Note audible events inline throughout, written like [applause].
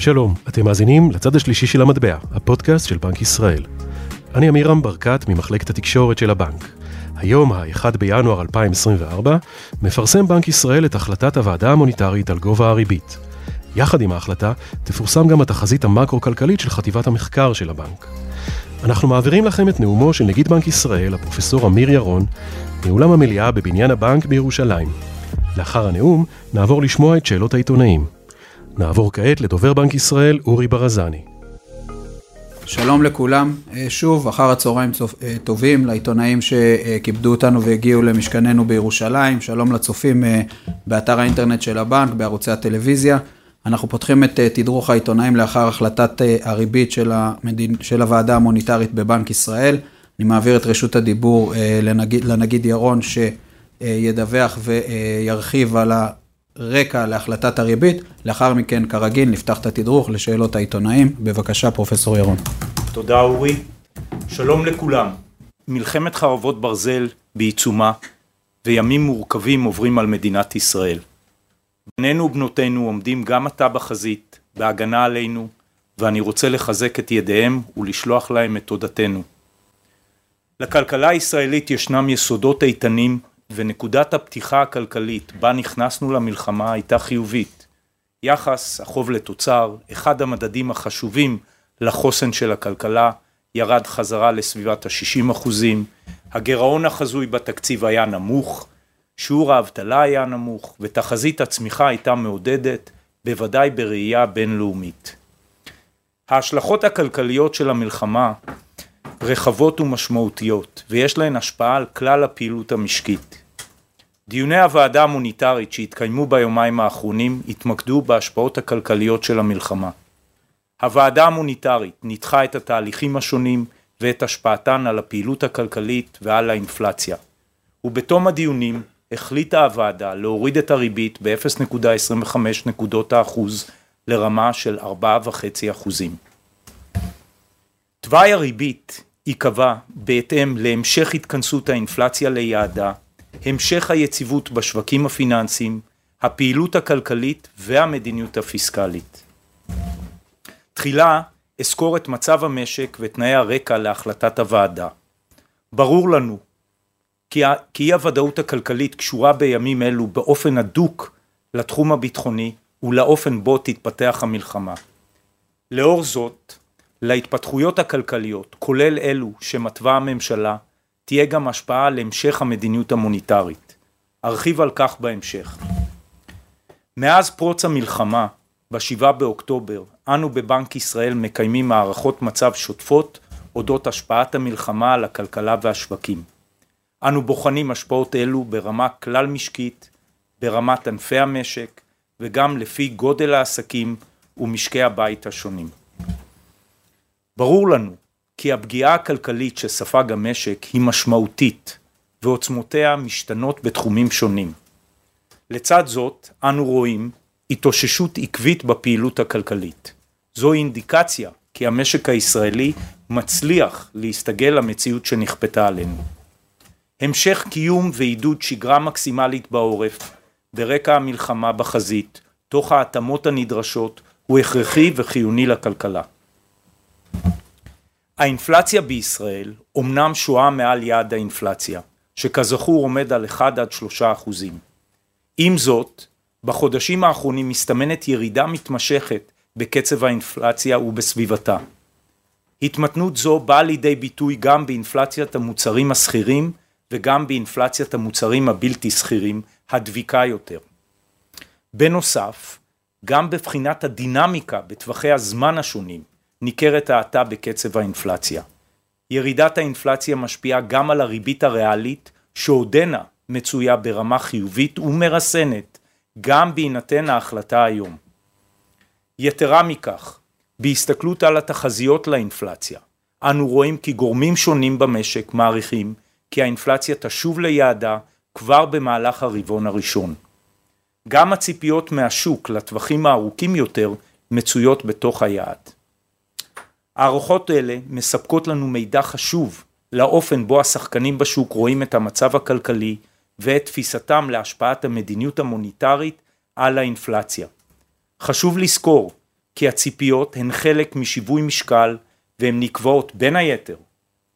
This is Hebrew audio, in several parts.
שלום, אתם מאזינים לצד השלישי של המטבע, הפודקאסט של בנק ישראל. אני עמירם ברקת ממחלקת התקשורת של הבנק. היום, ה-1 בינואר 2024, מפרסם בנק ישראל את החלטת הוועדה המוניטרית על גובה הריבית. יחד עם ההחלטה, תפורסם גם התחזית המקרו-כלכלית של חטיבת המחקר של הבנק. אנחנו מעבירים לכם את נאומו של נגיד בנק ישראל, הפרופסור אמיר ירון, מאולם המליאה בבניין הבנק בירושלים. לאחר הנאום, נעבור לשמוע את שאלות העיתונאים. נעבור כעת לדובר בנק ישראל, אורי ברזני. שלום לכולם, אה, שוב אחר הצהריים אה, טובים לעיתונאים שכיבדו אותנו והגיעו למשכננו בירושלים, שלום לצופים אה, באתר האינטרנט של הבנק, בערוצי הטלוויזיה. אנחנו פותחים את תדרוך העיתונאים לאחר החלטת הריבית של, המדין, של הוועדה המוניטרית בבנק ישראל. אני מעביר את רשות הדיבור לנגיד, לנגיד ירון שידווח וירחיב על רקע להחלטת הריבית, לאחר מכן כרגיל נפתח את התדרוך לשאלות העיתונאים. בבקשה פרופסור ירון. תודה אורי. שלום לכולם. מלחמת חרבות ברזל בעיצומה וימים מורכבים עוברים על מדינת ישראל. בנינו ובנותינו עומדים גם עתה בחזית, בהגנה עלינו, ואני רוצה לחזק את ידיהם ולשלוח להם את תודתנו. לכלכלה הישראלית ישנם יסודות איתנים ונקודת הפתיחה הכלכלית בה נכנסנו למלחמה הייתה חיובית. יחס החוב לתוצר, אחד המדדים החשובים לחוסן של הכלכלה, ירד חזרה לסביבת ה-60 אחוזים, הגירעון החזוי בתקציב היה נמוך, שיעור האבטלה היה נמוך ותחזית הצמיחה הייתה מעודדת, בוודאי בראייה בינלאומית. ההשלכות הכלכליות של המלחמה רחבות ומשמעותיות ויש להן השפעה על כלל הפעילות המשקית. דיוני הוועדה המוניטרית שהתקיימו ביומיים האחרונים התמקדו בהשפעות הכלכליות של המלחמה. הוועדה המוניטרית ניתחה את התהליכים השונים ואת השפעתן על הפעילות הכלכלית ועל האינפלציה. ובתום הדיונים החליטה הוועדה להוריד את הריבית ב-0.25 נקודות האחוז לרמה של 4.5 אחוזים. תוואי הריבית ייקבע בהתאם להמשך התכנסות האינפלציה ליעדה המשך היציבות בשווקים הפיננסיים, הפעילות הכלכלית והמדיניות הפיסקלית. תחילה אסקור את מצב המשק ותנאי הרקע להחלטת הוועדה. ברור לנו כי אי הוודאות הכלכלית קשורה בימים אלו באופן הדוק לתחום הביטחוני ולאופן בו תתפתח המלחמה. לאור זאת, להתפתחויות הכלכליות, כולל אלו שמתווה הממשלה, תהיה גם השפעה על המשך המדיניות המוניטרית. ארחיב על כך בהמשך. מאז פרוץ המלחמה, ב-7 באוקטובר, אנו בבנק ישראל מקיימים מערכות מצב שוטפות אודות השפעת המלחמה על הכלכלה והשווקים. אנו בוחנים השפעות אלו ברמה כלל משקית, ברמת ענפי המשק וגם לפי גודל העסקים ומשקי הבית השונים. ברור לנו כי הפגיעה הכלכלית שספג המשק היא משמעותית ועוצמותיה משתנות בתחומים שונים. לצד זאת, אנו רואים התאוששות עקבית בפעילות הכלכלית. זו אינדיקציה כי המשק הישראלי מצליח להסתגל למציאות שנכפתה עלינו. המשך קיום ועידוד שגרה מקסימלית בעורף ברקע המלחמה בחזית, תוך ההתאמות הנדרשות, הוא הכרחי וחיוני לכלכלה. האינפלציה בישראל אומנם שואה מעל יעד האינפלציה, שכזכור עומד על 1 עד 3 אחוזים. עם זאת, בחודשים האחרונים מסתמנת ירידה מתמשכת בקצב האינפלציה ובסביבתה. התמתנות זו באה לידי ביטוי גם באינפלציית המוצרים השכירים וגם באינפלציית המוצרים הבלתי שכירים הדביקה יותר. בנוסף, גם בבחינת הדינמיקה בטווחי הזמן השונים ניכרת האטה בקצב האינפלציה. ירידת האינפלציה משפיעה גם על הריבית הריאלית שעודנה מצויה ברמה חיובית ומרסנת גם בהינתן ההחלטה היום. יתרה מכך, בהסתכלות על התחזיות לאינפלציה, אנו רואים כי גורמים שונים במשק מעריכים כי האינפלציה תשוב ליעדה כבר במהלך הרבעון הראשון. גם הציפיות מהשוק לטווחים הארוכים יותר מצויות בתוך היעד. הערכות אלה מספקות לנו מידע חשוב לאופן בו השחקנים בשוק רואים את המצב הכלכלי ואת תפיסתם להשפעת המדיניות המוניטרית על האינפלציה. חשוב לזכור כי הציפיות הן חלק משיווי משקל והן נקבעות בין היתר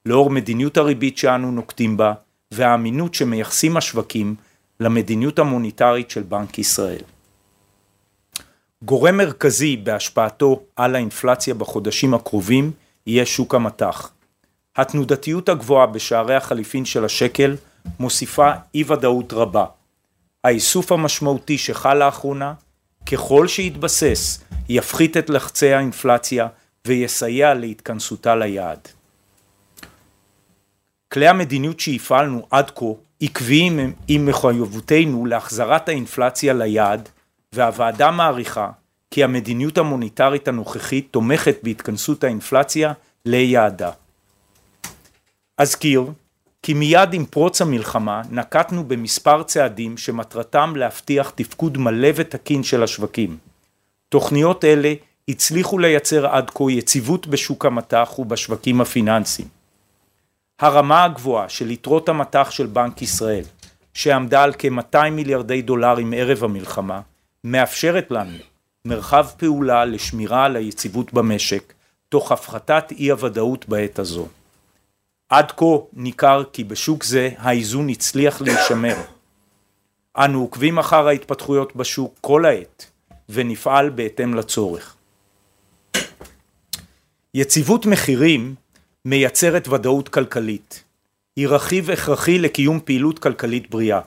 לאור מדיניות הריבית שאנו נוקטים בה והאמינות שמייחסים השווקים למדיניות המוניטרית של בנק ישראל. גורם מרכזי בהשפעתו על האינפלציה בחודשים הקרובים יהיה שוק המטח. התנודתיות הגבוהה בשערי החליפין של השקל מוסיפה אי ודאות רבה. האיסוף המשמעותי שחל לאחרונה, ככל שיתבסס, יפחית את לחצי האינפלציה ויסייע להתכנסותה ליעד. כלי המדיניות שהפעלנו עד כה עקביים עם מחויבותנו להחזרת האינפלציה ליעד והוועדה מעריכה כי המדיניות המוניטרית הנוכחית תומכת בהתכנסות האינפלציה ליעדה. אזכיר כי מיד עם פרוץ המלחמה נקטנו במספר צעדים שמטרתם להבטיח תפקוד מלא ותקין של השווקים. תוכניות אלה הצליחו לייצר עד כה יציבות בשוק המטח ובשווקים הפיננסיים. הרמה הגבוהה של יתרות המטח של בנק ישראל, שעמדה על כ-200 מיליארדי דולרים ערב המלחמה, מאפשרת לנו מרחב פעולה לשמירה על היציבות במשק, תוך הפחתת אי הוודאות בעת הזו. עד כה ניכר כי בשוק זה האיזון הצליח להישמר. אנו עוקבים אחר ההתפתחויות בשוק כל העת ונפעל בהתאם לצורך. יציבות מחירים מייצרת ודאות כלכלית. היא רכיב הכרחי לקיום פעילות כלכלית בריאה.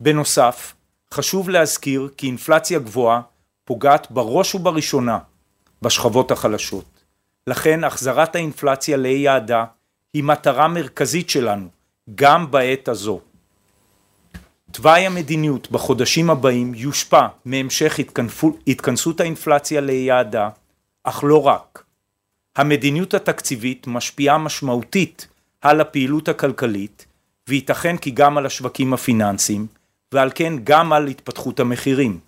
בנוסף, חשוב להזכיר כי אינפלציה גבוהה פוגעת בראש ובראשונה בשכבות החלשות. לכן החזרת האינפלציה ליעדה היא מטרה מרכזית שלנו גם בעת הזו. תוואי המדיניות בחודשים הבאים יושפע מהמשך התכנסות האינפלציה ליעדה, אך לא רק. המדיניות התקציבית משפיעה משמעותית על הפעילות הכלכלית וייתכן כי גם על השווקים הפיננסיים ועל כן גם על התפתחות המחירים.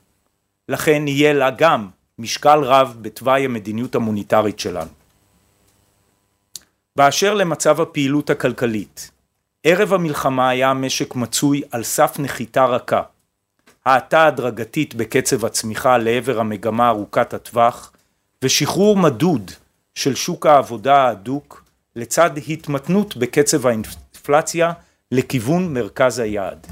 לכן יהיה לה גם משקל רב בתוואי המדיניות המוניטרית שלנו. באשר למצב הפעילות הכלכלית, ערב המלחמה היה המשק מצוי על סף נחיתה רכה. האטה הדרגתית בקצב הצמיחה לעבר המגמה ארוכת הטווח ושחרור מדוד של שוק העבודה ההדוק לצד התמתנות בקצב האינפלציה לכיוון מרכז היעד.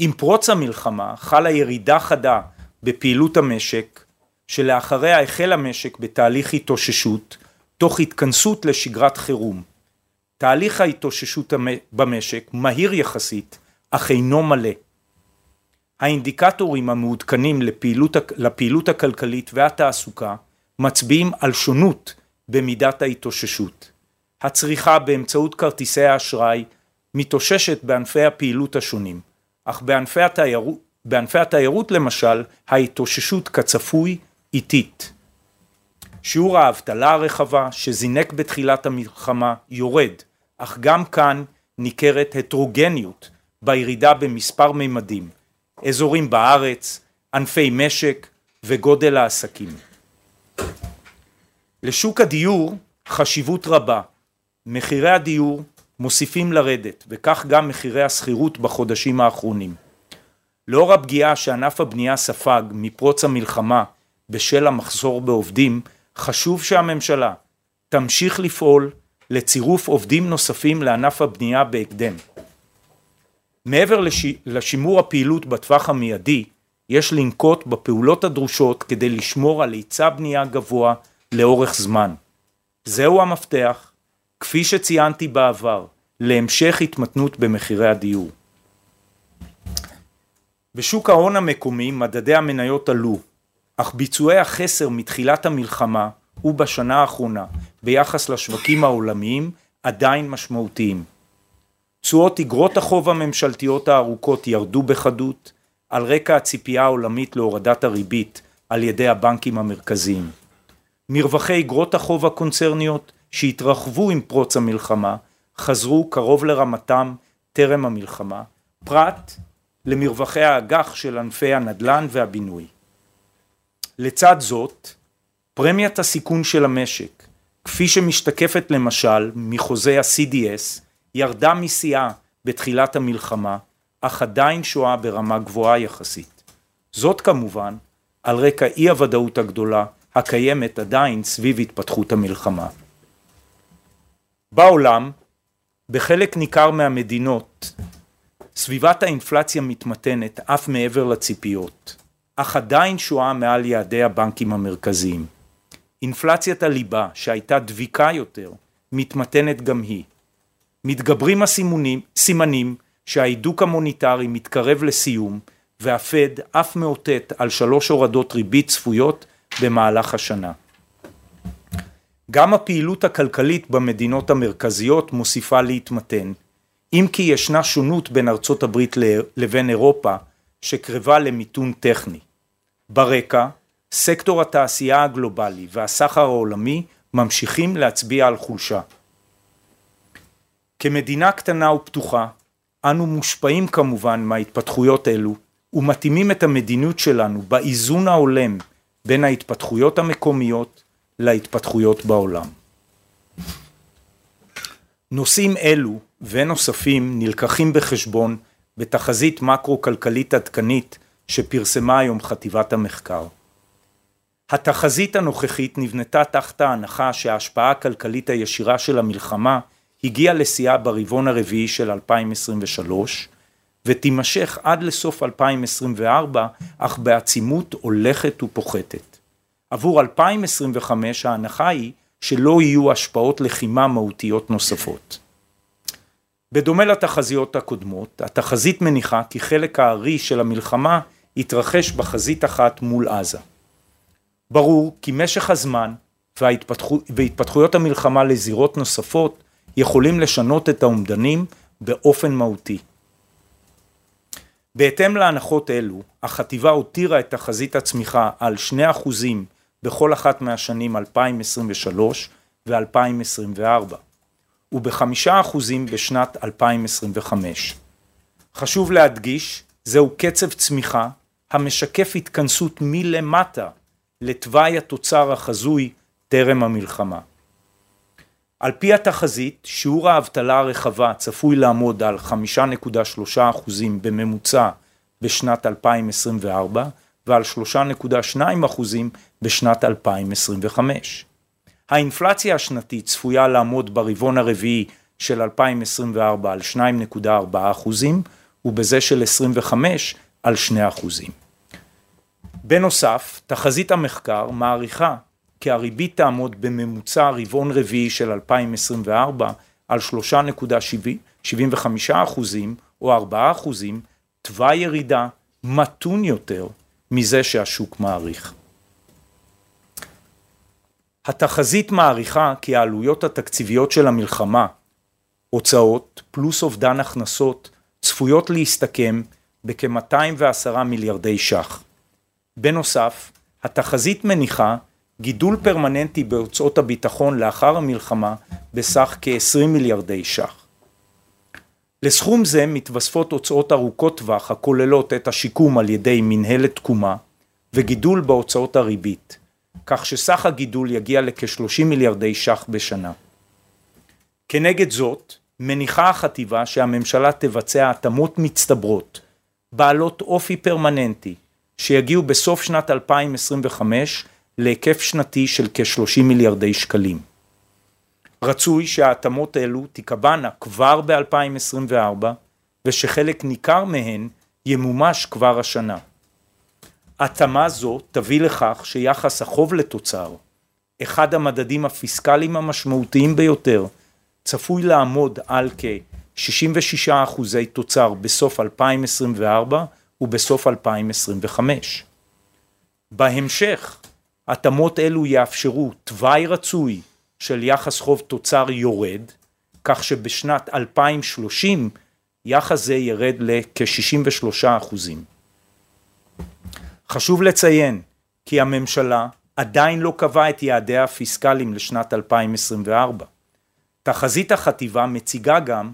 עם פרוץ המלחמה חלה ירידה חדה בפעילות המשק שלאחריה החל המשק בתהליך התאוששות תוך התכנסות לשגרת חירום. תהליך ההתאוששות במשק מהיר יחסית אך אינו מלא. האינדיקטורים המעודכנים לפעילות, לפעילות הכלכלית והתעסוקה מצביעים על שונות במידת ההתאוששות. הצריכה באמצעות כרטיסי האשראי מתאוששת בענפי הפעילות השונים, אך בענפי התיירות, בענפי התיירות למשל ההתאוששות כצפוי איטית. שיעור האבטלה הרחבה שזינק בתחילת המלחמה יורד, אך גם כאן ניכרת הטרוגניות בירידה במספר מימדים, אזורים בארץ, ענפי משק וגודל העסקים. לשוק הדיור חשיבות רבה. מחירי הדיור מוסיפים לרדת וכך גם מחירי השכירות בחודשים האחרונים. לאור הפגיעה שענף הבנייה ספג מפרוץ המלחמה בשל המחסור בעובדים, חשוב שהממשלה תמשיך לפעול לצירוף עובדים נוספים לענף הבנייה בהקדם. מעבר לש... לשימור הפעילות בטווח המיידי, יש לנקוט בפעולות הדרושות כדי לשמור על היצע בנייה גבוה לאורך זמן. זהו המפתח, כפי שציינתי בעבר, להמשך התמתנות במחירי הדיור. בשוק ההון המקומי מדדי המניות עלו, אך ביצועי החסר מתחילת המלחמה ובשנה האחרונה ביחס לשווקים העולמיים עדיין משמעותיים. תשואות אגרות החוב הממשלתיות הארוכות ירדו בחדות על רקע הציפייה העולמית להורדת הריבית על ידי הבנקים המרכזיים. מרווחי אגרות החוב הקונצרניות שהתרחבו עם פרוץ המלחמה חזרו קרוב לרמתם טרם המלחמה, פרט למרווחי האג"ח של ענפי הנדל"ן והבינוי. לצד זאת, פרמיית הסיכון של המשק, כפי שמשתקפת למשל מחוזה ה-CDS, ירדה משיאה בתחילת המלחמה, אך עדיין שואה ברמה גבוהה יחסית. זאת כמובן על רקע אי הוודאות הגדולה הקיימת עדיין סביב התפתחות המלחמה. בעולם, בחלק ניכר מהמדינות, סביבת האינפלציה מתמתנת אף מעבר לציפיות, אך עדיין שואה מעל יעדי הבנקים המרכזיים. אינפלציית הליבה, שהייתה דביקה יותר, מתמתנת גם היא. מתגברים הסימונים, סימנים שההידוק המוניטרי מתקרב לסיום והפד אף מאותת על שלוש הורדות ריבית צפויות במהלך השנה. גם הפעילות הכלכלית במדינות המרכזיות מוסיפה להתמתן, אם כי ישנה שונות בין ארצות הברית לבין אירופה שקרבה למיתון טכני. ברקע, סקטור התעשייה הגלובלי והסחר העולמי ממשיכים להצביע על חולשה. כמדינה קטנה ופתוחה, אנו מושפעים כמובן מההתפתחויות אלו ומתאימים את המדיניות שלנו באיזון ההולם בין ההתפתחויות המקומיות להתפתחויות בעולם. נושאים אלו ונוספים נלקחים בחשבון בתחזית מקרו-כלכלית עדכנית שפרסמה היום חטיבת המחקר. התחזית הנוכחית נבנתה תחת ההנחה שההשפעה הכלכלית הישירה של המלחמה הגיעה לשיאה ברבעון הרביעי של 2023 ותימשך עד לסוף 2024 אך בעצימות הולכת ופוחתת. עבור 2025 ההנחה היא שלא יהיו השפעות לחימה מהותיות נוספות. בדומה לתחזיות הקודמות, התחזית מניחה כי חלק הארי של המלחמה יתרחש בחזית אחת מול עזה. ברור כי משך הזמן וההתפתחו, והתפתחויות המלחמה לזירות נוספות יכולים לשנות את האומדנים באופן מהותי. בהתאם להנחות אלו, החטיבה הותירה את תחזית הצמיחה על 2% בכל אחת מהשנים 2023 ו-2024, ובחמישה אחוזים בשנת 2025. חשוב להדגיש, זהו קצב צמיחה המשקף התכנסות מלמטה לתוואי התוצר החזוי טרם המלחמה. על פי התחזית, שיעור האבטלה הרחבה צפוי לעמוד על 5.3 אחוזים בממוצע בשנת 2024 ועל 3.2 אחוזים בשנת 2025. האינפלציה השנתית צפויה לעמוד ברבעון הרביעי של 2024 על 2.4 אחוזים ובזה של 25 על 2 אחוזים. בנוסף, תחזית המחקר מעריכה כי הריבית תעמוד בממוצע רבעון רביעי של 2024 על 3.75 אחוזים או 4 אחוזים, תוואי ירידה מתון יותר מזה שהשוק מעריך. התחזית מעריכה כי העלויות התקציביות של המלחמה, הוצאות פלוס אובדן הכנסות, צפויות להסתכם בכ-210 מיליארדי ש"ח. בנוסף, התחזית מניחה גידול פרמננטי בהוצאות הביטחון לאחר המלחמה בסך כ-20 מיליארדי ש"ח. לסכום זה מתווספות הוצאות ארוכות טווח הכוללות את השיקום על ידי מנהלת תקומה וגידול בהוצאות הריבית, כך שסך הגידול יגיע לכ-30 מיליארדי ש"ח בשנה. כנגד זאת, מניחה החטיבה שהממשלה תבצע התאמות מצטברות, בעלות אופי פרמננטי, שיגיעו בסוף שנת 2025 להיקף שנתי של כ-30 מיליארדי שקלים. רצוי שההתאמות אלו תיקבענה כבר ב-2024 ושחלק ניכר מהן ימומש כבר השנה. התאמה זו תביא לכך שיחס החוב לתוצר, אחד המדדים הפיסקליים המשמעותיים ביותר, צפוי לעמוד על כ-66 אחוזי תוצר בסוף 2024 ובסוף 2025. בהמשך, התאמות אלו יאפשרו תוואי רצוי של יחס חוב תוצר יורד, כך שבשנת 2030 יחס זה ירד לכ-63 אחוזים. חשוב לציין כי הממשלה עדיין לא קבעה את יעדיה הפיסקליים לשנת 2024. תחזית החטיבה מציגה גם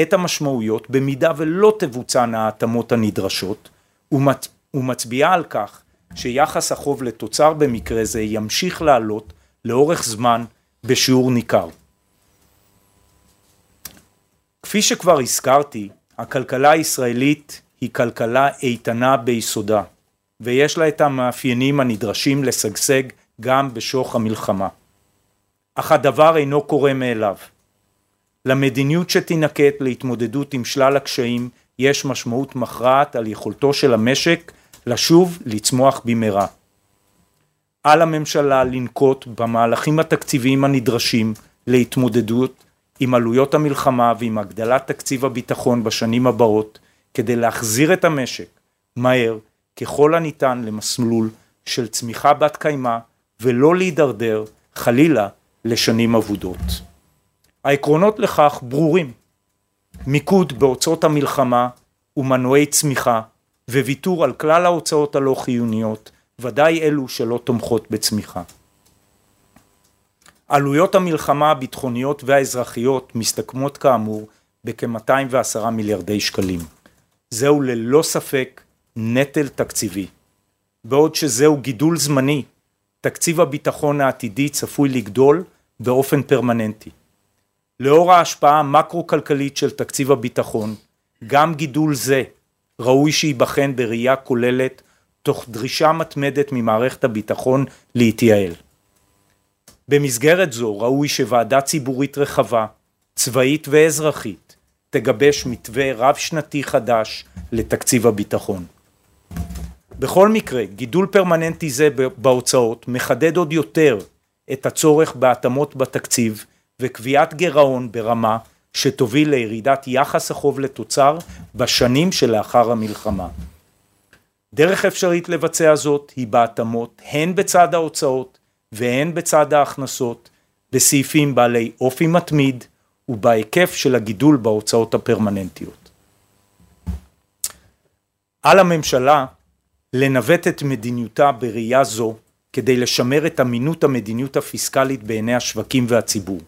את המשמעויות במידה ולא תבוצענה ההתאמות הנדרשות ומצביעה על כך שיחס החוב לתוצר במקרה זה ימשיך לעלות לאורך זמן בשיעור ניכר. כפי שכבר הזכרתי, הכלכלה הישראלית היא כלכלה איתנה ביסודה, ויש לה את המאפיינים הנדרשים לשגשג גם בשוך המלחמה. אך הדבר אינו קורה מאליו. למדיניות שתינקט להתמודדות עם שלל הקשיים יש משמעות מכרעת על יכולתו של המשק לשוב לצמוח במהרה. על הממשלה לנקוט במהלכים התקציביים הנדרשים להתמודדות עם עלויות המלחמה ועם הגדלת תקציב הביטחון בשנים הבאות כדי להחזיר את המשק מהר ככל הניתן למסלול של צמיחה בת קיימא ולא להידרדר חלילה לשנים אבודות. העקרונות לכך ברורים מיקוד בהוצאות המלחמה ומנועי צמיחה וויתור על כלל ההוצאות הלא חיוניות ודאי אלו שלא תומכות בצמיחה. עלויות המלחמה הביטחוניות והאזרחיות מסתכמות כאמור בכ-210 מיליארדי שקלים. זהו ללא ספק נטל תקציבי. בעוד שזהו גידול זמני, תקציב הביטחון העתידי צפוי לגדול באופן פרמננטי. לאור ההשפעה המקרו-כלכלית של תקציב הביטחון, גם גידול זה ראוי שייבחן בראייה כוללת תוך דרישה מתמדת ממערכת הביטחון להתייעל. במסגרת זו ראוי שוועדה ציבורית רחבה, צבאית ואזרחית, תגבש מתווה רב שנתי חדש לתקציב הביטחון. בכל מקרה, גידול פרמננטי זה בהוצאות מחדד עוד יותר את הצורך בהתאמות בתקציב וקביעת גירעון ברמה שתוביל לירידת יחס החוב לתוצר בשנים שלאחר המלחמה. דרך אפשרית לבצע זאת היא בהתאמות הן בצד ההוצאות והן בצד ההכנסות בסעיפים בעלי אופי מתמיד ובהיקף של הגידול בהוצאות הפרמננטיות. על הממשלה לנווט את מדיניותה בראייה זו כדי לשמר את אמינות המדיניות הפיסקלית בעיני השווקים והציבור.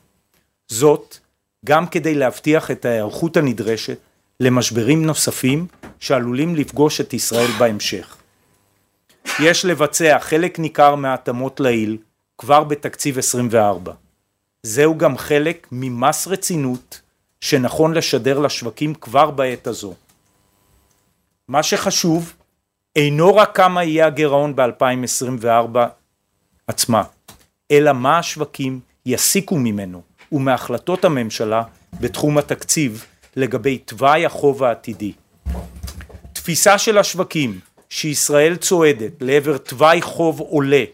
זאת גם כדי להבטיח את ההיערכות הנדרשת למשברים נוספים שעלולים לפגוש את ישראל בהמשך. יש לבצע חלק ניכר מההתאמות לעיל כבר בתקציב 24. זהו גם חלק ממס רצינות שנכון לשדר לשווקים כבר בעת הזו. מה שחשוב אינו רק כמה יהיה הגירעון ב-2024 עצמה, אלא מה השווקים יסיקו ממנו ומהחלטות הממשלה בתחום התקציב לגבי תוואי החוב העתידי. תפיסה של השווקים שישראל צועדת לעבר תוואי חוב עולה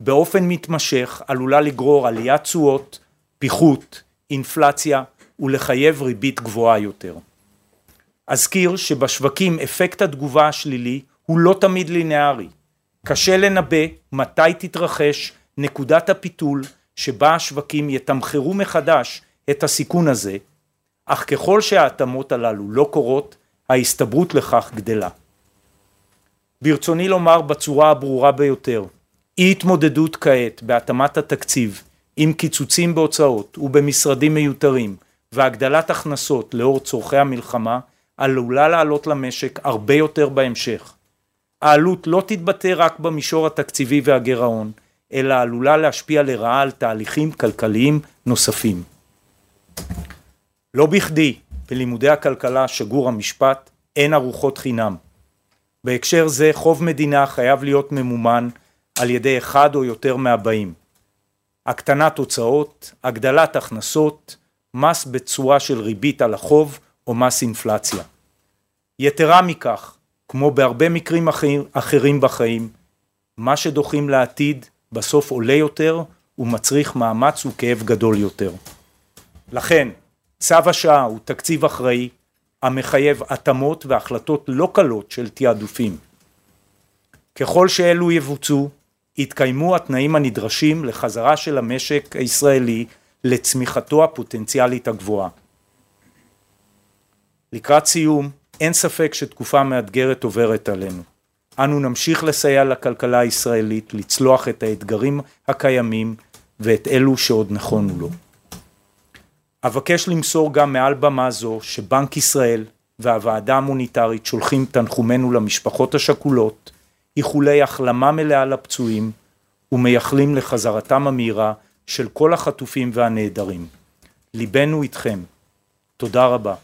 באופן מתמשך עלולה לגרור עליית תשואות, פיחות, אינפלציה ולחייב ריבית גבוהה יותר. אזכיר שבשווקים אפקט התגובה השלילי הוא לא תמיד לינארי. קשה לנבא מתי תתרחש נקודת הפיתול שבה השווקים יתמחרו מחדש את הסיכון הזה, אך ככל שההתאמות הללו לא קורות, ההסתברות לכך גדלה. ברצוני לומר בצורה הברורה ביותר, אי התמודדות כעת בהתאמת התקציב עם קיצוצים בהוצאות ובמשרדים מיותרים והגדלת הכנסות לאור צורכי המלחמה עלולה לעלות למשק הרבה יותר בהמשך. העלות לא תתבטא רק במישור התקציבי והגירעון, אלא עלולה להשפיע לרעה על תהליכים כלכליים נוספים. לא בכדי בלימודי הכלכלה שגור המשפט אין ארוחות חינם. בהקשר זה חוב מדינה חייב להיות ממומן על ידי אחד או יותר מהבאים הקטנת הוצאות, הגדלת הכנסות, מס בצורה של ריבית על החוב או מס אינפלציה. יתרה מכך, כמו בהרבה מקרים אחרים בחיים, מה שדוחים לעתיד בסוף עולה יותר ומצריך מאמץ וכאב גדול יותר. לכן, צו השעה הוא תקציב אחראי המחייב התאמות והחלטות לא קלות של תעדופים. ככל שאלו יבוצעו, יתקיימו התנאים הנדרשים לחזרה של המשק הישראלי לצמיחתו הפוטנציאלית הגבוהה. לקראת סיום, אין ספק שתקופה מאתגרת עוברת עלינו. אנו נמשיך לסייע לכלכלה הישראלית לצלוח את האתגרים הקיימים ואת אלו שעוד נכונו לו. אבקש למסור גם מעל במה זו שבנק ישראל והוועדה המוניטרית שולחים תנחומינו למשפחות השכולות, איחולי החלמה מלאה לפצועים ומייחלים לחזרתם המהירה של כל החטופים והנעדרים. ליבנו איתכם. תודה רבה.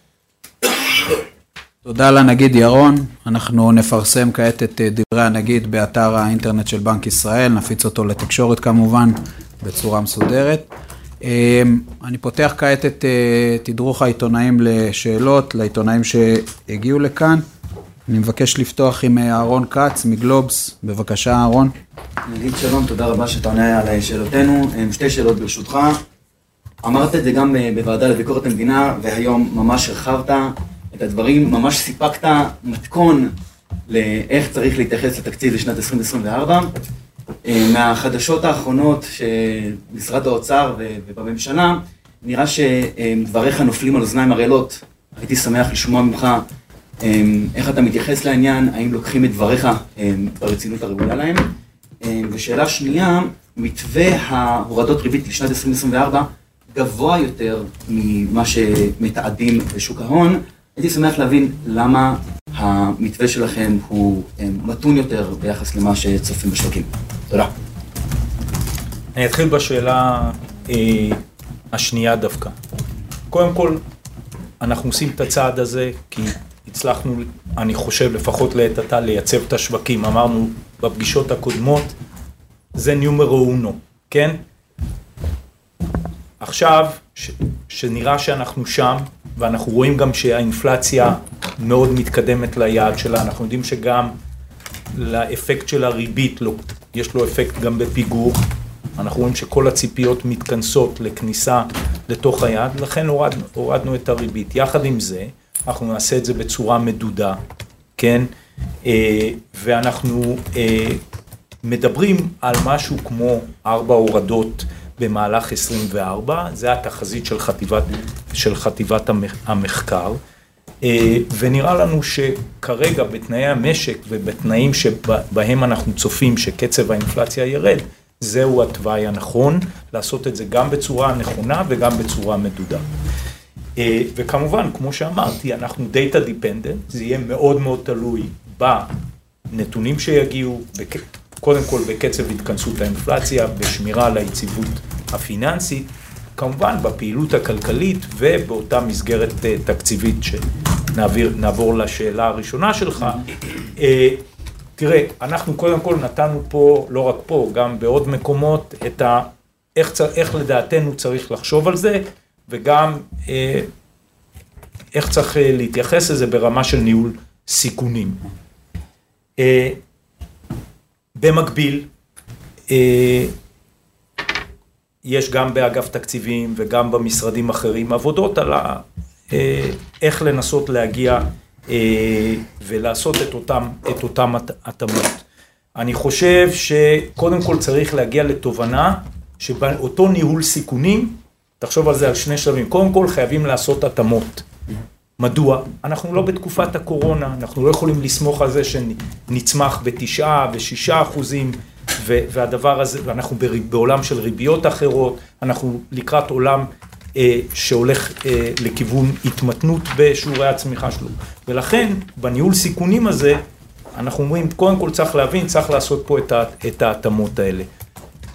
תודה לנגיד ירון. אנחנו נפרסם כעת את דברי הנגיד באתר האינטרנט של בנק ישראל, נפיץ אותו לתקשורת כמובן בצורה מסודרת. אני פותח כעת את תדרוך העיתונאים לשאלות, לעיתונאים שהגיעו לכאן. אני מבקש לפתוח עם אהרון כץ מגלובס, בבקשה אהרון. נגיד שלום, תודה רבה שאתה עונה על שאלותינו. שתי שאלות ברשותך. אמרת את זה גם בוועדה לביקורת המדינה, והיום ממש הרחבת את הדברים, ממש סיפקת מתכון לאיך צריך להתייחס לתקציב לשנת 2024. מהחדשות האחרונות שמשרד האוצר ובממשלה, נראה שדבריך נופלים על אוזניים ערלות. הייתי שמח לשמוע ממך איך אתה מתייחס לעניין, האם לוקחים את דבריך ברצינות הראויה להם. ושאלה שנייה, מתווה ההורדות ריבית לשנת 2024 גבוה יותר ממה שמתעדים בשוק ההון. הייתי שמח להבין למה המתווה שלכם הוא מתון יותר ביחס למה שצופים בשווקים. תודה. אני אתחיל בשאלה אה, השנייה דווקא. קודם כל, אנחנו עושים את הצעד הזה כי הצלחנו, אני חושב, לפחות לעת עתה, לייצב את השווקים. אמרנו בפגישות הקודמות, זה ניומרו אונו, כן? עכשיו, ש, שנראה שאנחנו שם, ואנחנו רואים גם שהאינפלציה מאוד מתקדמת ליעד שלה, אנחנו יודעים שגם לאפקט של הריבית, לא, יש לו אפקט גם בפיגור, אנחנו רואים שכל הציפיות מתכנסות לכניסה לתוך היעד, לכן הורדנו, הורדנו את הריבית. יחד עם זה, אנחנו נעשה את זה בצורה מדודה, כן? אה, ואנחנו אה, מדברים על משהו כמו ארבע הורדות במהלך 24, זה התחזית של חטיבת, של חטיבת המחקר, ונראה לנו שכרגע בתנאי המשק ובתנאים שבהם אנחנו צופים שקצב האינפלציה ירד, זהו התוואי הנכון, לעשות את זה גם בצורה נכונה וגם בצורה מדודה. אה, וכמובן, כמו שאמרתי, אנחנו data dependent, זה יהיה מאוד מאוד תלוי בנתונים שיגיעו, קודם כל בקצב התכנסות האינפלציה, בשמירה על היציבות הפיננסית, כמובן בפעילות הכלכלית ובאותה מסגרת אה, תקציבית שנעבור לשאלה הראשונה שלך. אה, תראה, אנחנו קודם כל נתנו פה, לא רק פה, גם בעוד מקומות, את ה... איך, צר... איך לדעתנו צריך לחשוב על זה, וגם אה, איך צריך אה, להתייחס לזה ברמה של ניהול סיכונים. אה, במקביל, אה, יש גם באגף תקציבים וגם במשרדים אחרים עבודות על. אה, איך לנסות להגיע אה, ולעשות את אותם, את אותם התאמות. אני חושב שקודם כל צריך להגיע לתובנה שבאותו ניהול סיכונים תחשוב על זה על שני שלבים. קודם כל חייבים לעשות התאמות. מדוע? אנחנו לא בתקופת הקורונה, אנחנו לא יכולים לסמוך על זה שנצמח בתשעה ושישה אחוזים והדבר הזה, ואנחנו בעולם של ריביות אחרות, אנחנו לקראת עולם אה, שהולך אה, לכיוון התמתנות בשיעורי הצמיחה שלו. ולכן בניהול סיכונים הזה, אנחנו אומרים, קודם כל צריך להבין, צריך לעשות פה את ההתאמות האלה.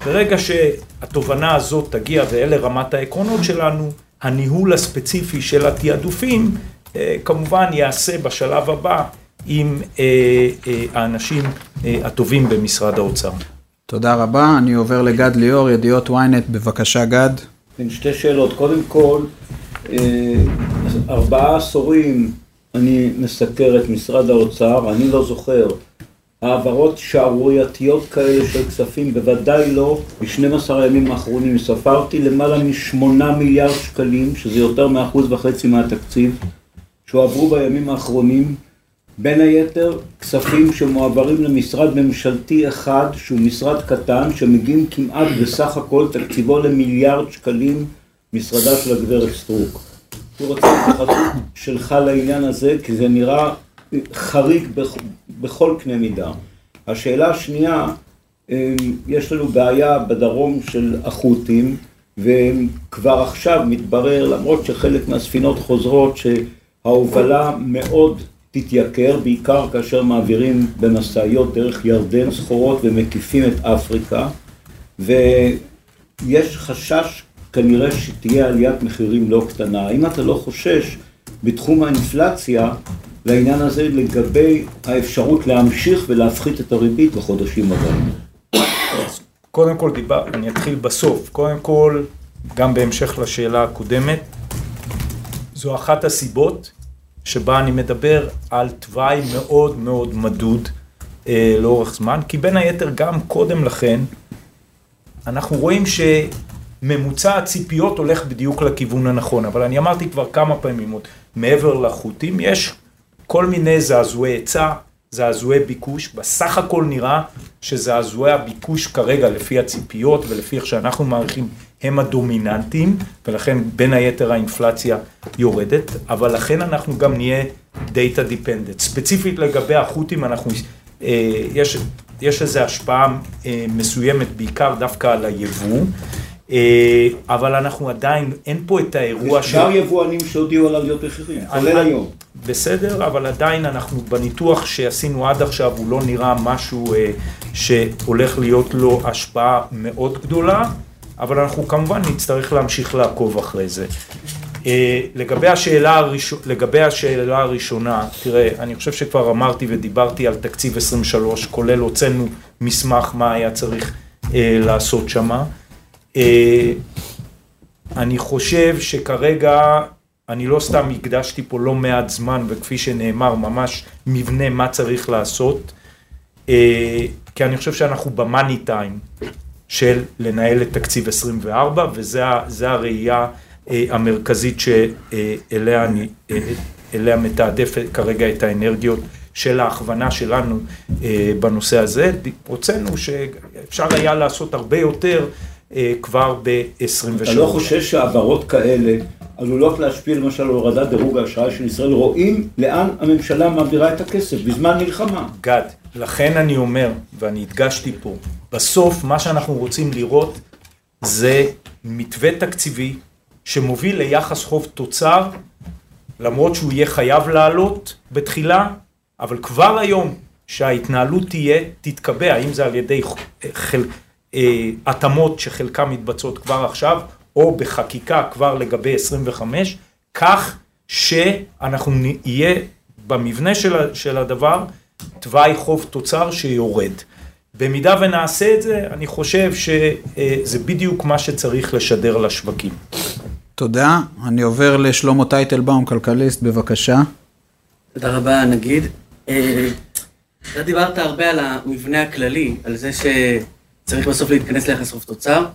ברגע שהתובנה הזאת תגיע ואלה רמת העקרונות שלנו, הניהול הספציפי של התעדופים אה, כמובן ייעשה בשלב הבא עם אה, אה, האנשים הטובים במשרד האוצר. תודה רבה, אני עובר לגד ליאור, ידיעות ynet, בבקשה גד. כן, שתי שאלות, קודם כל, ארבעה עשורים אני מסקר את משרד האוצר, אני לא זוכר העברות שערורייתיות כאלה של כספים, בוודאי לא. ב-12 הימים האחרונים ספרתי למעלה משמונה מיליארד שקלים, שזה יותר מאחוז וחצי מהתקציב, שהועברו בימים האחרונים. בין היתר, כספים שמועברים למשרד ממשלתי אחד, שהוא משרד קטן, שמגיעים כמעט בסך הכל תקציבו למיליארד שקלים, משרדה של הגברת סטרוק. אני רוצה התייחסות שלך לעניין הזה, כי זה נראה חריג בכל קנה מידה. השאלה השנייה, אמ, יש לנו בעיה בדרום של החות'ים, וכבר עכשיו מתברר, למרות שחלק מהספינות חוזרות, שההובלה מאוד תתייקר, בעיקר כאשר מעבירים במשאיות דרך ירדן סחורות ומקיפים את אפריקה, ויש חשש כנראה שתהיה עליית מחירים לא קטנה. אם אתה לא חושש בתחום האינפלציה, לעניין הזה לגבי האפשרות להמשיך ולהפחית את הריבית בחודשים הבאים. קודם כל דיבר, אני אתחיל בסוף. קודם כל, גם בהמשך לשאלה הקודמת, זו אחת הסיבות שבה אני מדבר על תוואי מאוד מאוד מדוד אה, לאורך זמן, כי בין היתר גם קודם לכן, אנחנו רואים שממוצע הציפיות הולך בדיוק לכיוון הנכון, אבל אני אמרתי כבר כמה פעמים עוד, מעבר לחוטים, יש כל מיני זעזועי היצע, זעזועי ביקוש, בסך הכל נראה שזעזועי הביקוש כרגע לפי הציפיות ולפי איך שאנחנו מעריכים הם הדומיננטיים ולכן בין היתר האינפלציה יורדת, אבל לכן אנחנו גם נהיה data dependent. ספציפית לגבי החות'ים אנחנו, אה, יש, יש איזו השפעה אה, מסוימת בעיקר דווקא על היבוא. אה, אבל אנחנו עדיין, אין פה את האירוע של... יש כבר יבואנים שהודיעו על עליות מחירים, כולל היום. בסדר, אבל עדיין אנחנו בניתוח שעשינו עד עכשיו, הוא לא נראה משהו אה, שהולך להיות לו השפעה מאוד גדולה, אבל אנחנו כמובן נצטרך להמשיך לעקוב אחרי זה. אה, לגבי השאלה, הראש... לגבי השאלה הראשונה, תראה, אני חושב שכבר אמרתי ודיברתי על תקציב 23, כולל הוצאנו מסמך מה היה צריך אה, לעשות שמה. אה, אני חושב שכרגע, אני לא סתם הקדשתי פה לא מעט זמן, וכפי שנאמר, ממש מבנה מה צריך לעשות, אה, כי אני חושב שאנחנו במאני טיים של לנהל את תקציב 24, וזה הראייה אה, המרכזית שאליה אני, אליה מתעדף כרגע את האנרגיות של ההכוונה שלנו בנושא הזה. הוצאנו שאפשר היה לעשות הרבה יותר. אה, כבר ב-23. אתה לא חושש שהעברות כאלה עלולות להשפיע למשל על הורדת דירוג האשראי של ישראל? רואים לאן הממשלה מעבירה את הכסף בזמן מלחמה. גד, לכן אני אומר, ואני הדגשתי פה, בסוף מה שאנחנו רוצים לראות זה מתווה תקציבי שמוביל ליחס חוב תוצר, למרות שהוא יהיה חייב לעלות בתחילה, אבל כבר היום שההתנהלות תהיה, תתקבע, אם זה על ידי חל... אה, התאמות שחלקן מתבצעות כבר עכשיו, או בחקיקה כבר לגבי 25, כך שאנחנו נהיה במבנה של, של הדבר תוואי חוב תוצר שיורד. במידה ונעשה את זה, אני חושב שזה בדיוק מה שצריך לשדר לשווקים. תודה. אני עובר לשלמה טייטלבאום, כלכליסט, בבקשה. תודה רבה, נגיד. אה, אתה דיברת הרבה על המבנה הכללי, על זה ש... צריך בסוף להתכנס ליחס חוב תוצר,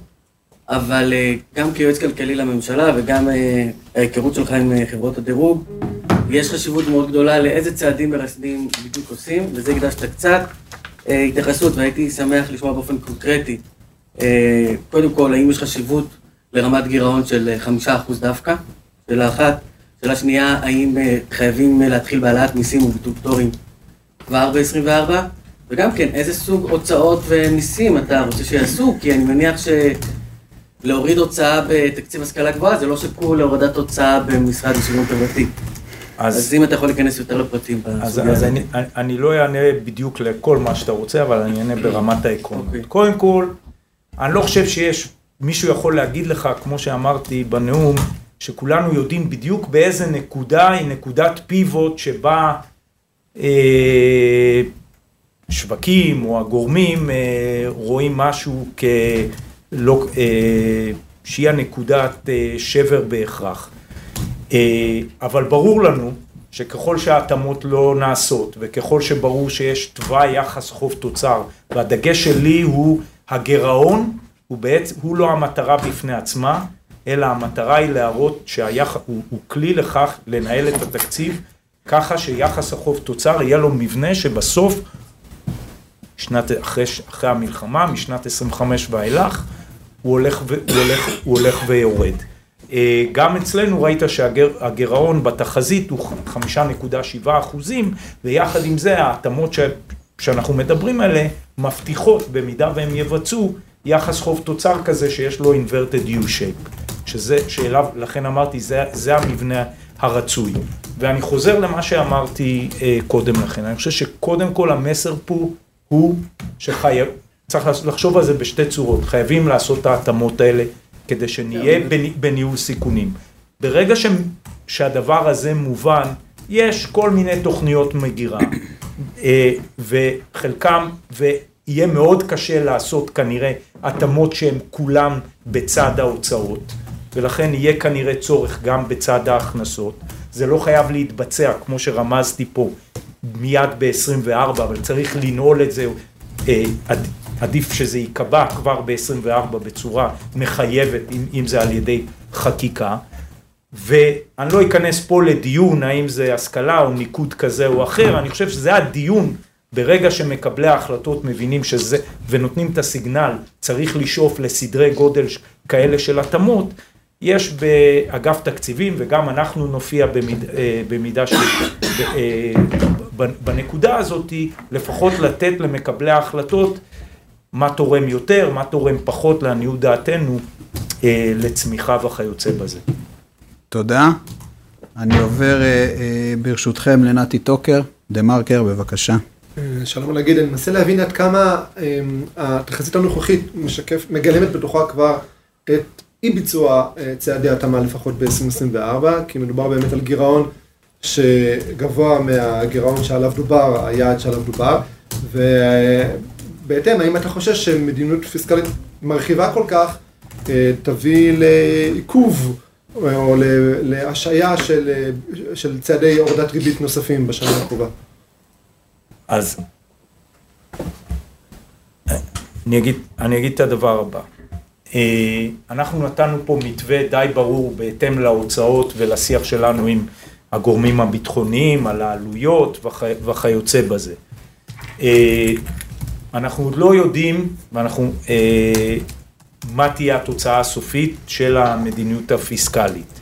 אבל אה, גם כיועץ כלכלי לממשלה וגם אה, ההיכרות שלך עם אה, חברות הדירוג, יש חשיבות מאוד גדולה לאיזה צעדים מרסנים בדיוק עושים, וזה הקדשת קצת התייחסות, והייתי שמח לשמוע באופן קונקרטי. קודם כל, האם יש חשיבות לרמת גירעון של חמישה אחוז דווקא? שאלה אחת. שאלה שנייה, האם חייבים להתחיל בהעלאת מיסים וביטול פטורים כבר ב-24? וגם כן, איזה סוג הוצאות ומיסים אתה רוצה שיעשו? כי אני מניח שלהוריד הוצאה בתקציב השכלה גבוהה זה לא שקול להורדת הוצאה במשרד לשוויון חברתי. אז, אז אם אתה יכול להיכנס יותר לפרטים אז, אז אני, אני לא אענה בדיוק לכל מה שאתה רוצה, אבל אני אענה ברמת העקרונות. Okay. אוקיי. קודם כל, אני לא חושב שיש, מישהו יכול להגיד לך, כמו שאמרתי בנאום, שכולנו יודעים בדיוק באיזה נקודה היא נקודת פיבוט שבה אה, השווקים או הגורמים אה, רואים משהו כלא, אה, שהיא הנקודת אה, שבר בהכרח. אבל ברור לנו שככל שההתאמות לא נעשות וככל שברור שיש תוואי יחס חוב תוצר והדגש שלי הוא הגירעון הוא בעצם, הוא לא המטרה בפני עצמה אלא המטרה היא להראות שהיחס, הוא, הוא כלי לכך לנהל את התקציב ככה שיחס החוב תוצר יהיה לו מבנה שבסוף שנת, אחרי, אחרי המלחמה, משנת 25 ואילך, הוא הולך, ו, הוא הולך, הוא הולך ויורד. אה, גם אצלנו ראית שהגירעון בתחזית הוא 5.7 אחוזים, ויחד עם זה ההתאמות ש, שאנחנו מדברים עליהן מבטיחות במידה והם יבצעו יחס חוב תוצר כזה שיש לו inverted U-shape, שזה, שאליו, לכן אמרתי, זה, זה המבנה הרצוי. ואני חוזר למה שאמרתי אה, קודם לכן, אני חושב שקודם כל המסר פה הוא שחייב, צריך לחשוב על זה בשתי צורות, חייבים לעשות את ההתאמות האלה כדי שנהיה בניהול סיכונים. ברגע ש, שהדבר הזה מובן, יש כל מיני תוכניות מגירה, אה, וחלקם, ויהיה מאוד קשה לעשות כנראה התאמות שהן כולם בצד ההוצאות, ולכן יהיה כנראה צורך גם בצד ההכנסות. זה לא חייב להתבצע, כמו שרמזתי פה, מיד ב-24, אבל צריך לנעול את זה, אה, עדיף שזה ייקבע כבר ב-24 בצורה מחייבת, אם, אם זה על ידי חקיקה. ואני לא אכנס פה לדיון האם זה השכלה או ניקוד כזה או אחר, אני חושב שזה הדיון ברגע שמקבלי ההחלטות מבינים שזה, ונותנים את הסיגנל, צריך לשאוף לסדרי גודל כאלה של התאמות, יש באגף תקציבים וגם אנחנו נופיע במיד, אה, במידה של, אה, בנקודה הזאת, לפחות לתת למקבלי ההחלטות מה תורם יותר, מה תורם פחות לעניות דעתנו אה, לצמיחה וכיוצא בזה. תודה. אני עובר ברשותכם לנתי טוקר, דה מרקר, בבקשה. שלום להגיד, אני מנסה להבין עד כמה התחזית הנוכחית משקף, מגלמת בתוכה כבר את אי ביצוע אה, צעדי התאמה לפחות ב-2024, כי מדובר באמת על גירעון שגבוה מהגירעון שעליו דובר, היעד שעליו דובר, ובהתאם, האם אתה חושש שמדיניות פיסקלית מרחיבה כל כך אה, תביא לעיכוב או להשעיה של, של צעדי הורדת ריבית נוספים בשנה הקרובה? אז אני אגיד, אני אגיד את הדבר הבא. אה, אנחנו נתנו פה מתווה די ברור בהתאם להוצאות ולשיח שלנו עם הגורמים הביטחוניים, על העלויות וכיוצא בזה. אה, אנחנו עוד לא יודעים, ואנחנו, אה, מה תהיה התוצאה הסופית של המדיניות הפיסקלית.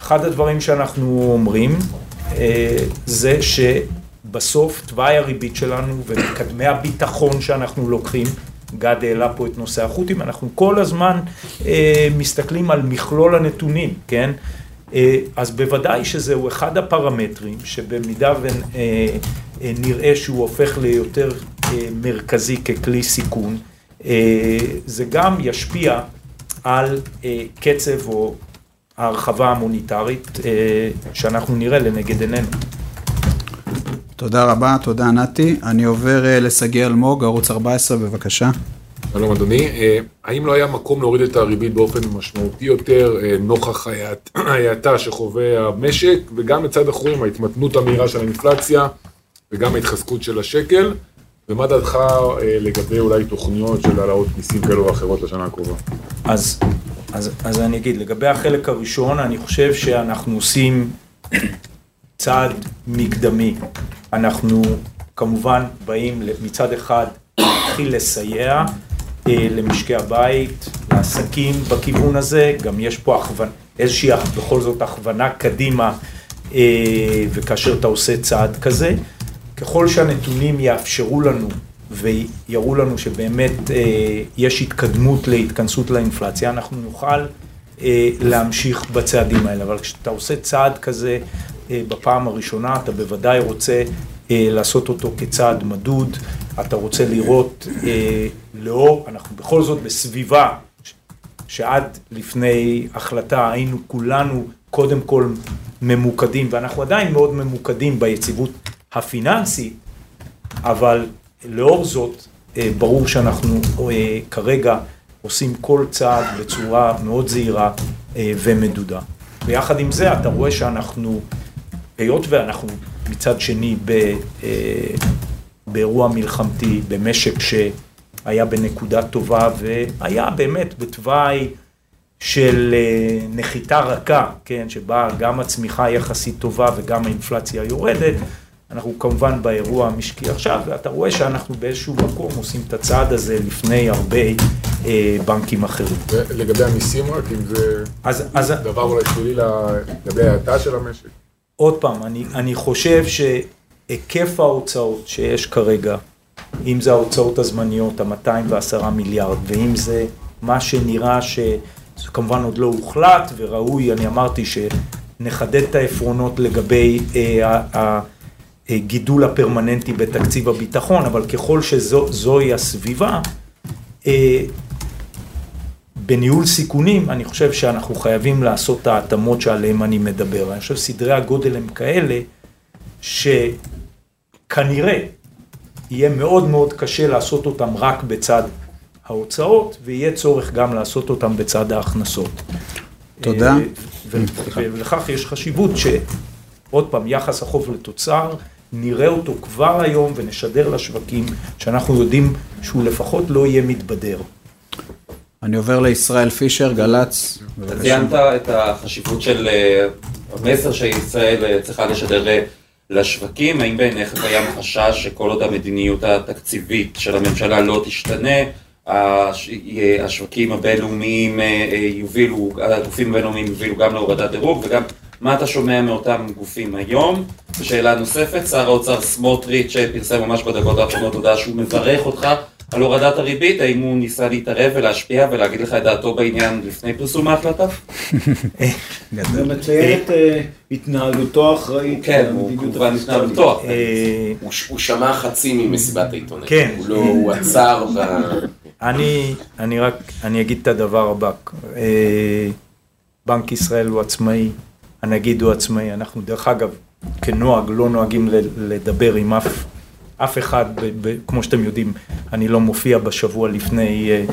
אחד הדברים שאנחנו אומרים זה שבסוף תוואי הריבית שלנו ומקדמי הביטחון שאנחנו לוקחים גד העלה פה את נושא החות'ים, אנחנו כל הזמן אה, מסתכלים על מכלול הנתונים, כן? אה, אז בוודאי שזהו אחד הפרמטרים שבמידה ונראה אה, שהוא הופך ליותר אה, מרכזי ככלי סיכון, אה, זה גם ישפיע על אה, קצב או ההרחבה המוניטרית אה, שאנחנו נראה לנגד עינינו. תודה רבה, תודה נתי. אני עובר אה, לשגיא אלמוג, ערוץ 14, בבקשה. שלום אדוני, אה, האם לא היה מקום להוריד את הריבית באופן משמעותי יותר אה, נוכח ההאטה [clears throat] שחווה המשק וגם מצד אחורים ההתמתנות המהירה של האינפלציה וגם ההתחזקות של השקל ומה דעתך לגבי אולי תוכניות של העלאות מיסים כאלו או אחרות לשנה הקרובה? אז, אז, אז אני אגיד, לגבי החלק הראשון, אני חושב שאנחנו עושים צעד מקדמי. אנחנו כמובן באים מצד אחד להתחיל לסייע אה, למשקי הבית, לעסקים בכיוון הזה, גם יש פה הכוונה, איזושהי בכל זאת הכוונה קדימה, אה, וכאשר אתה עושה צעד כזה, ככל שהנתונים יאפשרו לנו ויראו לנו שבאמת אה, יש התקדמות להתכנסות לאינפלציה, אנחנו נוכל להמשיך בצעדים האלה, אבל כשאתה עושה צעד כזה בפעם הראשונה, אתה בוודאי רוצה לעשות אותו כצעד מדוד, אתה רוצה לראות אה, לאור, אנחנו בכל זאת בסביבה שעד לפני החלטה היינו כולנו קודם כל ממוקדים, ואנחנו עדיין מאוד ממוקדים ביציבות הפיננסית, אבל לאור זאת אה, ברור שאנחנו אה, כרגע עושים כל צעד בצורה מאוד זהירה אה, ומדודה. ויחד עם זה אתה רואה שאנחנו, היות ואנחנו מצד שני ב... באירוע מלחמתי, במשק שהיה בנקודה טובה והיה באמת בתוואי של נחיתה רכה, כן, שבה גם הצמיחה יחסית טובה וגם האינפלציה יורדת. אנחנו כמובן באירוע המשקי עכשיו, ואתה רואה שאנחנו באיזשהו מקום עושים את הצעד הזה לפני הרבה אה, בנקים אחרים. ולגבי המיסים רק, אם זה אז, אז, דבר אולי שלילי לגבי ההאטה של המשק? עוד פעם, אני, אני חושב ש... היקף ההוצאות שיש כרגע, אם זה ההוצאות הזמניות, ה-210 מיליארד, ואם זה מה שנראה שזה כמובן עוד לא הוחלט, וראוי, אני אמרתי שנחדד את העפרונות לגבי אה, הגידול הפרמננטי בתקציב הביטחון, אבל ככל שזוהי הסביבה, אה, בניהול סיכונים, אני חושב שאנחנו חייבים לעשות את ההתאמות שעליהן אני מדבר. אני חושב שסדרי הגודל הם כאלה, שכנראה יהיה מאוד מאוד קשה לעשות אותם רק בצד ההוצאות, ויהיה צורך גם לעשות אותם בצד ההכנסות. תודה. אה, ולכך יש חשיבות שעוד פעם, יחס החוב לתוצר, נראה אותו כבר היום ונשדר לשווקים שאנחנו יודעים שהוא לפחות לא יהיה מתבדר. אני עובר לישראל פישר, גל"צ. אתה. ציינת את החשיבות של אה, המסר שישראל אה, צריכה לשדר אה, לשווקים, האם בעיניך קיים חשש שכל עוד המדיניות התקציבית של הממשלה לא תשתנה, הש- השווקים הבינלאומיים יובילו, הגופים הבינלאומיים יובילו גם להורדת דירוג וגם מה אתה שומע מאותם גופים היום? ושאלה נוספת, שר האוצר סמוטריץ' פרסם ממש בדקות האחרונות הודעה שהוא מברך אותך על הורדת הריבית, האם הוא ניסה להתערב ולהשפיע ולהגיד לך את דעתו בעניין לפני פרסום ההחלטה? הוא מציין את אה, התנהלותו האחראית. כן, הוא כמובן. התנהלותו. אה, הוא שמע חצי ממסיבת העיתונאים. כן. הוא לא, הוא עצר ב... אני, אני רק, אני אגיד את הדבר הבא, אה, בנק ישראל הוא עצמאי, הנגיד הוא עצמאי, אנחנו דרך אגב, כנוהג, לא נוהגים לדבר עם אף, אף אחד, ב, ב, כמו שאתם יודעים, אני לא מופיע בשבוע לפני אה,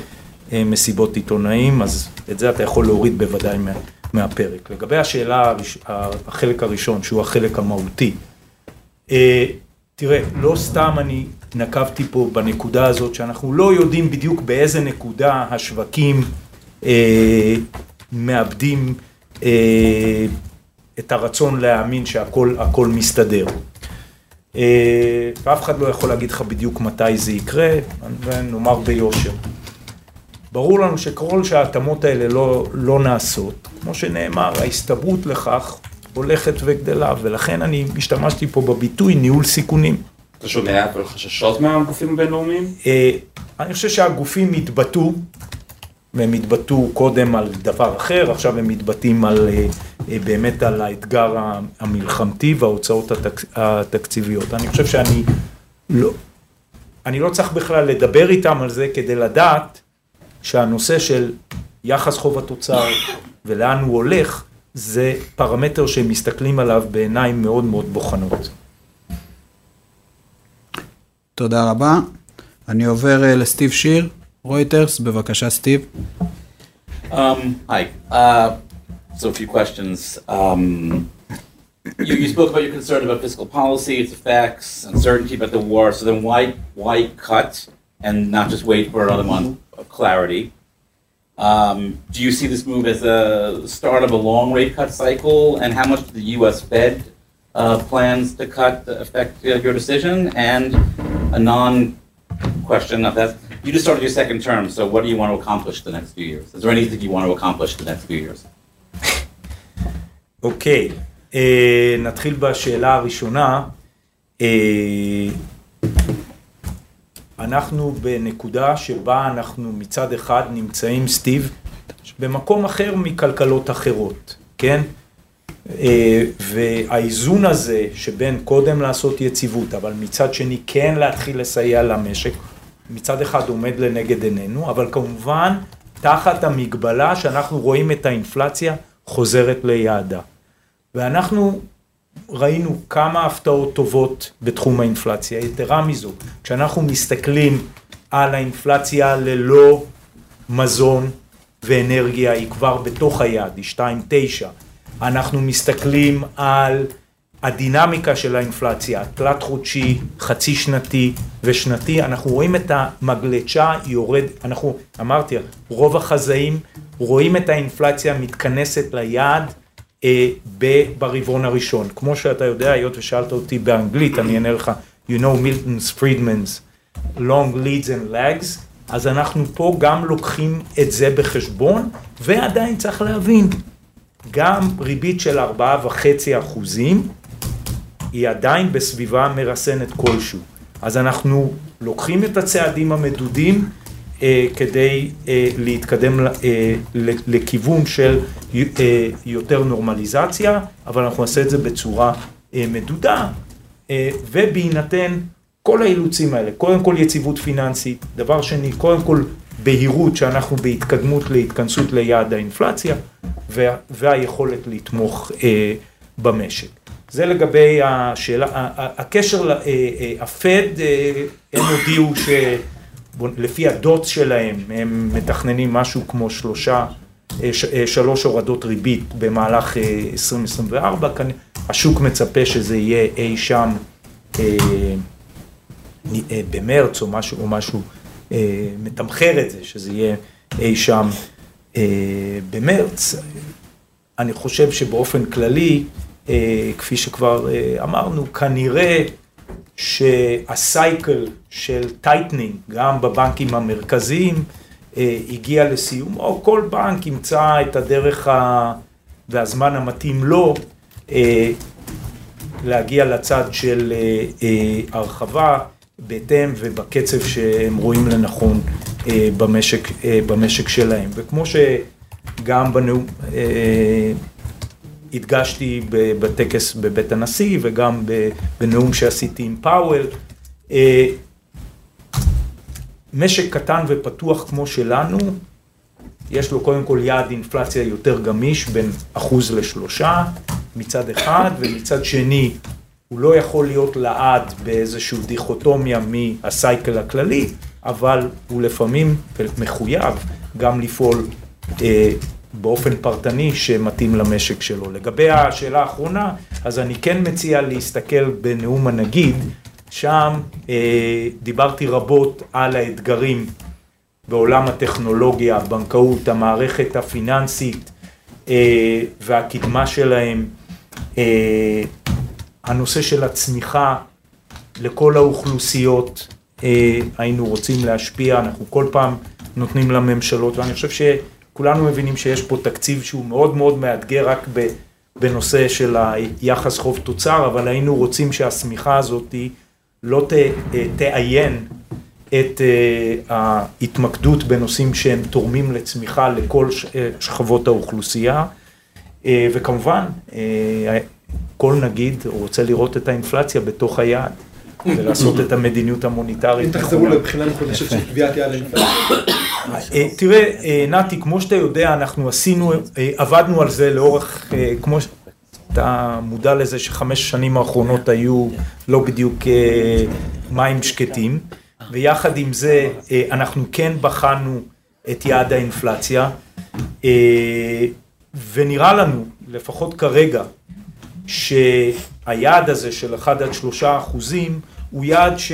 אה, מסיבות עיתונאים, אז את זה אתה יכול להוריד בוודאי מה, מהפרק. לגבי השאלה, הראש, החלק הראשון, שהוא החלק המהותי, אה, תראה, לא סתם אני נקבתי פה בנקודה הזאת, שאנחנו לא יודעים בדיוק באיזה נקודה השווקים אה, מאבדים אה, את הרצון להאמין שהכל הכל מסתדר. אה, ואף אחד לא יכול להגיד לך בדיוק מתי זה יקרה, ונאמר ביושר. ברור לנו שככל שההתאמות האלה לא, לא נעשות, כמו שנאמר, ההסתברות לכך הולכת וגדלה, ולכן אני השתמשתי פה בביטוי ניהול סיכונים. אתה שומע אבל חששות מהגופים הבינלאומיים? אה, אני חושב שהגופים התבטאו, והם התבטאו קודם על דבר אחר, עכשיו הם מתבטאים על, אה, אה, באמת על האתגר המלחמתי וההוצאות התק, התקציביות. אני חושב שאני לא, אני לא צריך בכלל לדבר איתם על זה כדי לדעת שהנושא של יחס חוב התוצר ולאן הוא הולך, זה פרמטר שהם מסתכלים עליו בעיניים מאוד מאוד בוחנות. תודה רבה. אני עובר אה, לסטיב שיר, רויטרס, בבקשה סטיב. Um, hi. Uh, so a few questions. Um, you, you spoke about your concern about fiscal policy, its effects, uncertainty about the war. So then why why cut and not just wait for another month of clarity? Um, do you see this move as a start of a long rate cut cycle? And how much do the U.S. Fed uh, plans to cut affect uh, your decision? And a non question of that. You just started your second term, so what do you want to accomplish the next few years? Is there anything you want to accomplish the next few years? אוקיי, אה, נתחיל בשאלה הראשונה. אה, אנחנו בנקודה שבה אנחנו מצד אחד נמצאים, סטיב, במקום אחר מכלכלות אחרות, כן? אה, והאיזון הזה שבין קודם לעשות יציבות, אבל מצד שני כן להתחיל לסייע למשק, מצד אחד עומד לנגד עינינו, אבל כמובן תחת המגבלה שאנחנו רואים את האינפלציה חוזרת ליעדה. ואנחנו ראינו כמה הפתעות טובות בתחום האינפלציה. יתרה מזו, כשאנחנו מסתכלים על האינפלציה ללא מזון ואנרגיה, היא כבר בתוך היעד, היא 2.9. אנחנו מסתכלים על הדינמיקה של האינפלציה, תלת חודשי, חצי שנתי ושנתי, אנחנו רואים את המגלשה יורד, אנחנו, אמרתי, רוב החזאים רואים את האינפלציה מתכנסת ליעד אה, ברבעון הראשון. כמו שאתה יודע, היות ושאלת אותי באנגלית, אני אענה לך, you know Milton's Friedman's long leads and lags, אז אנחנו פה גם לוקחים את זה בחשבון, ועדיין צריך להבין, גם ריבית של 4.5 אחוזים, היא עדיין בסביבה מרסנת כלשהו. אז אנחנו לוקחים את הצעדים המדודים אה, כדי אה, להתקדם אה, לכיוון של אה, יותר נורמליזציה, אבל אנחנו נעשה את זה בצורה אה, מדודה, אה, ובהינתן כל האילוצים האלה, קודם כל יציבות פיננסית, דבר שני, קודם כל בהירות שאנחנו בהתקדמות להתכנסות ליעד האינפלציה וה, והיכולת לתמוך אה, במשק. זה לגבי השאלה, הקשר, הפד, הם הודיעו שלפי הדוץ שלהם הם מתכננים משהו כמו שלושה, שלוש הורדות ריבית במהלך 2024, השוק מצפה שזה יהיה אי שם במרץ או משהו, או משהו מתמחר את זה, שזה יהיה אי שם במרץ. אני חושב שבאופן כללי אה, כפי שכבר אה, אמרנו, כנראה שה cycle של tightening, גם בבנקים המרכזיים, אה, הגיע לסיום, או כל בנק ימצא את הדרך ה... והזמן המתאים לו להגיע לצד של הרחבה בהתאם ובקצב שהם רואים לנכון במשק, במשק שלהם. וכמו שגם בנאום, הדגשתי בטקס בבית הנשיא וגם בנאום שעשיתי עם פאוול. אה, משק קטן ופתוח כמו שלנו, יש לו קודם כל יעד אינפלציה יותר גמיש בין אחוז לשלושה מצד אחד, ומצד שני הוא לא יכול להיות לעד באיזושהי דיכוטומיה מהסייקל הכללי, אבל הוא לפעמים מחויב גם לפעול אה, באופן פרטני שמתאים למשק שלו. לגבי השאלה האחרונה, אז אני כן מציע להסתכל בנאום הנגיד, שם אה, דיברתי רבות על האתגרים בעולם הטכנולוגיה, הבנקאות, המערכת הפיננסית אה, והקדמה שלהם, אה, הנושא של הצמיחה לכל האוכלוסיות, אה, היינו רוצים להשפיע, אנחנו כל פעם נותנים לממשלות, ואני חושב ש... כולנו מבינים שיש פה תקציב שהוא מאוד מאוד מאתגר רק בנושא של היחס חוב תוצר, אבל היינו רוצים שהשמיכה הזאת לא תאיין את אה, ההתמקדות בנושאים שהם תורמים לצמיחה לכל אה, שכבות האוכלוסייה, אה, וכמובן כל נגיד רוצה לראות את האינפלציה בתוך היעד. ולעשות את המדיניות המוניטרית. אם תחזרו לבחינה מחודשת של קביעת יעד האינפלציה. אה, תראה, אה, נתי, כמו שאתה יודע, אנחנו עשינו, אה, עבדנו על זה לאורך, כמו שאתה מודע לזה שחמש שנים האחרונות היו לא בדיוק מים שקטים, ויחד עם זה אנחנו כן בחנו את יעד האינפלציה, ונראה לנו, לפחות כרגע, שהיעד הזה של 1 עד 3 אחוזים הוא יעד ש,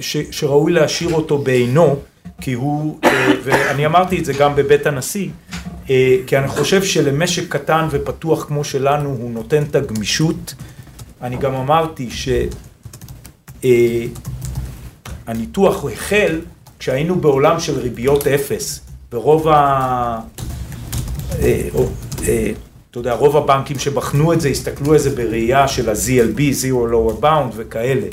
ש, שראוי להשאיר אותו בעינו, כי הוא, אה, ואני אמרתי את זה גם בבית הנשיא, אה, כי אני חושב שלמשק קטן ופתוח כמו שלנו הוא נותן את הגמישות. אני גם אמרתי שהניתוח אה, החל כשהיינו בעולם של ריביות אפס, ורוב ה... אתה יודע, רוב הבנקים שבחנו את זה, הסתכלו על זה בראייה של ה-ZLB, Zero Lower Bound וכאלה.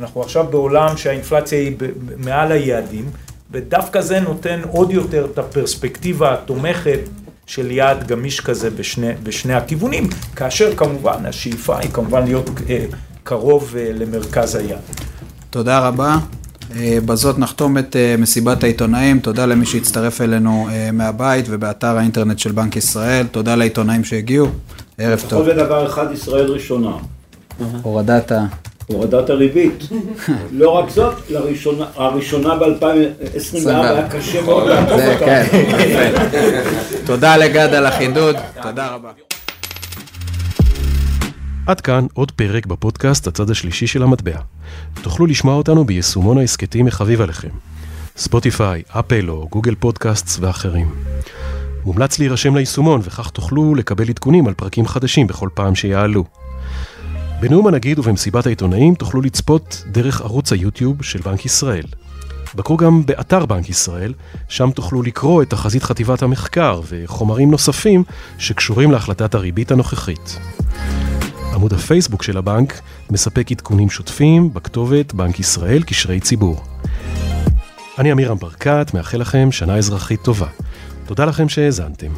אנחנו עכשיו בעולם שהאינפלציה היא מעל היעדים, ודווקא זה נותן עוד יותר את הפרספקטיבה התומכת של יעד גמיש כזה בשני, בשני הכיוונים, כאשר כמובן השאיפה היא כמובן להיות אה, קרוב אה, למרכז היעד. תודה רבה. אה, בזאת נחתום את מסיבת העיתונאים, תודה למי שהצטרף אלינו מהבית ובאתר האינטרנט של בנק ישראל, תודה לעיתונאים שהגיעו, ערב טוב. לפחות בדבר אחד ישראל ראשונה. הורדת ה... הורדת הריבית. [laughs] לא רק זאת, לראשונה, הראשונה ב-2024 היה קשה מאוד אותה. כן, [laughs] תודה לגד על החידוד, תודה רבה. עד כאן עוד פרק בפודקאסט הצד השלישי של המטבע. תוכלו לשמוע אותנו ביישומון ההסכתים החביב עליכם. ספוטיפיי, אפל או גוגל פודקאסטס ואחרים. מומלץ להירשם ליישומון וכך תוכלו לקבל עדכונים על פרקים חדשים בכל פעם שיעלו. בנאום הנגיד ובמסיבת העיתונאים תוכלו לצפות דרך ערוץ היוטיוב של בנק ישראל. בקרו גם באתר בנק ישראל, שם תוכלו לקרוא את תחזית חטיבת המחקר וחומרים נוספים שקשורים להחלטת הריבית הנוכחית. עמוד הפייסבוק של הבנק מספק עדכונים שוטפים בכתובת בנק ישראל קשרי ציבור. אני אמירם ברקת, מאחל לכם שנה אזרחית טובה. תודה לכם שהאזנתם.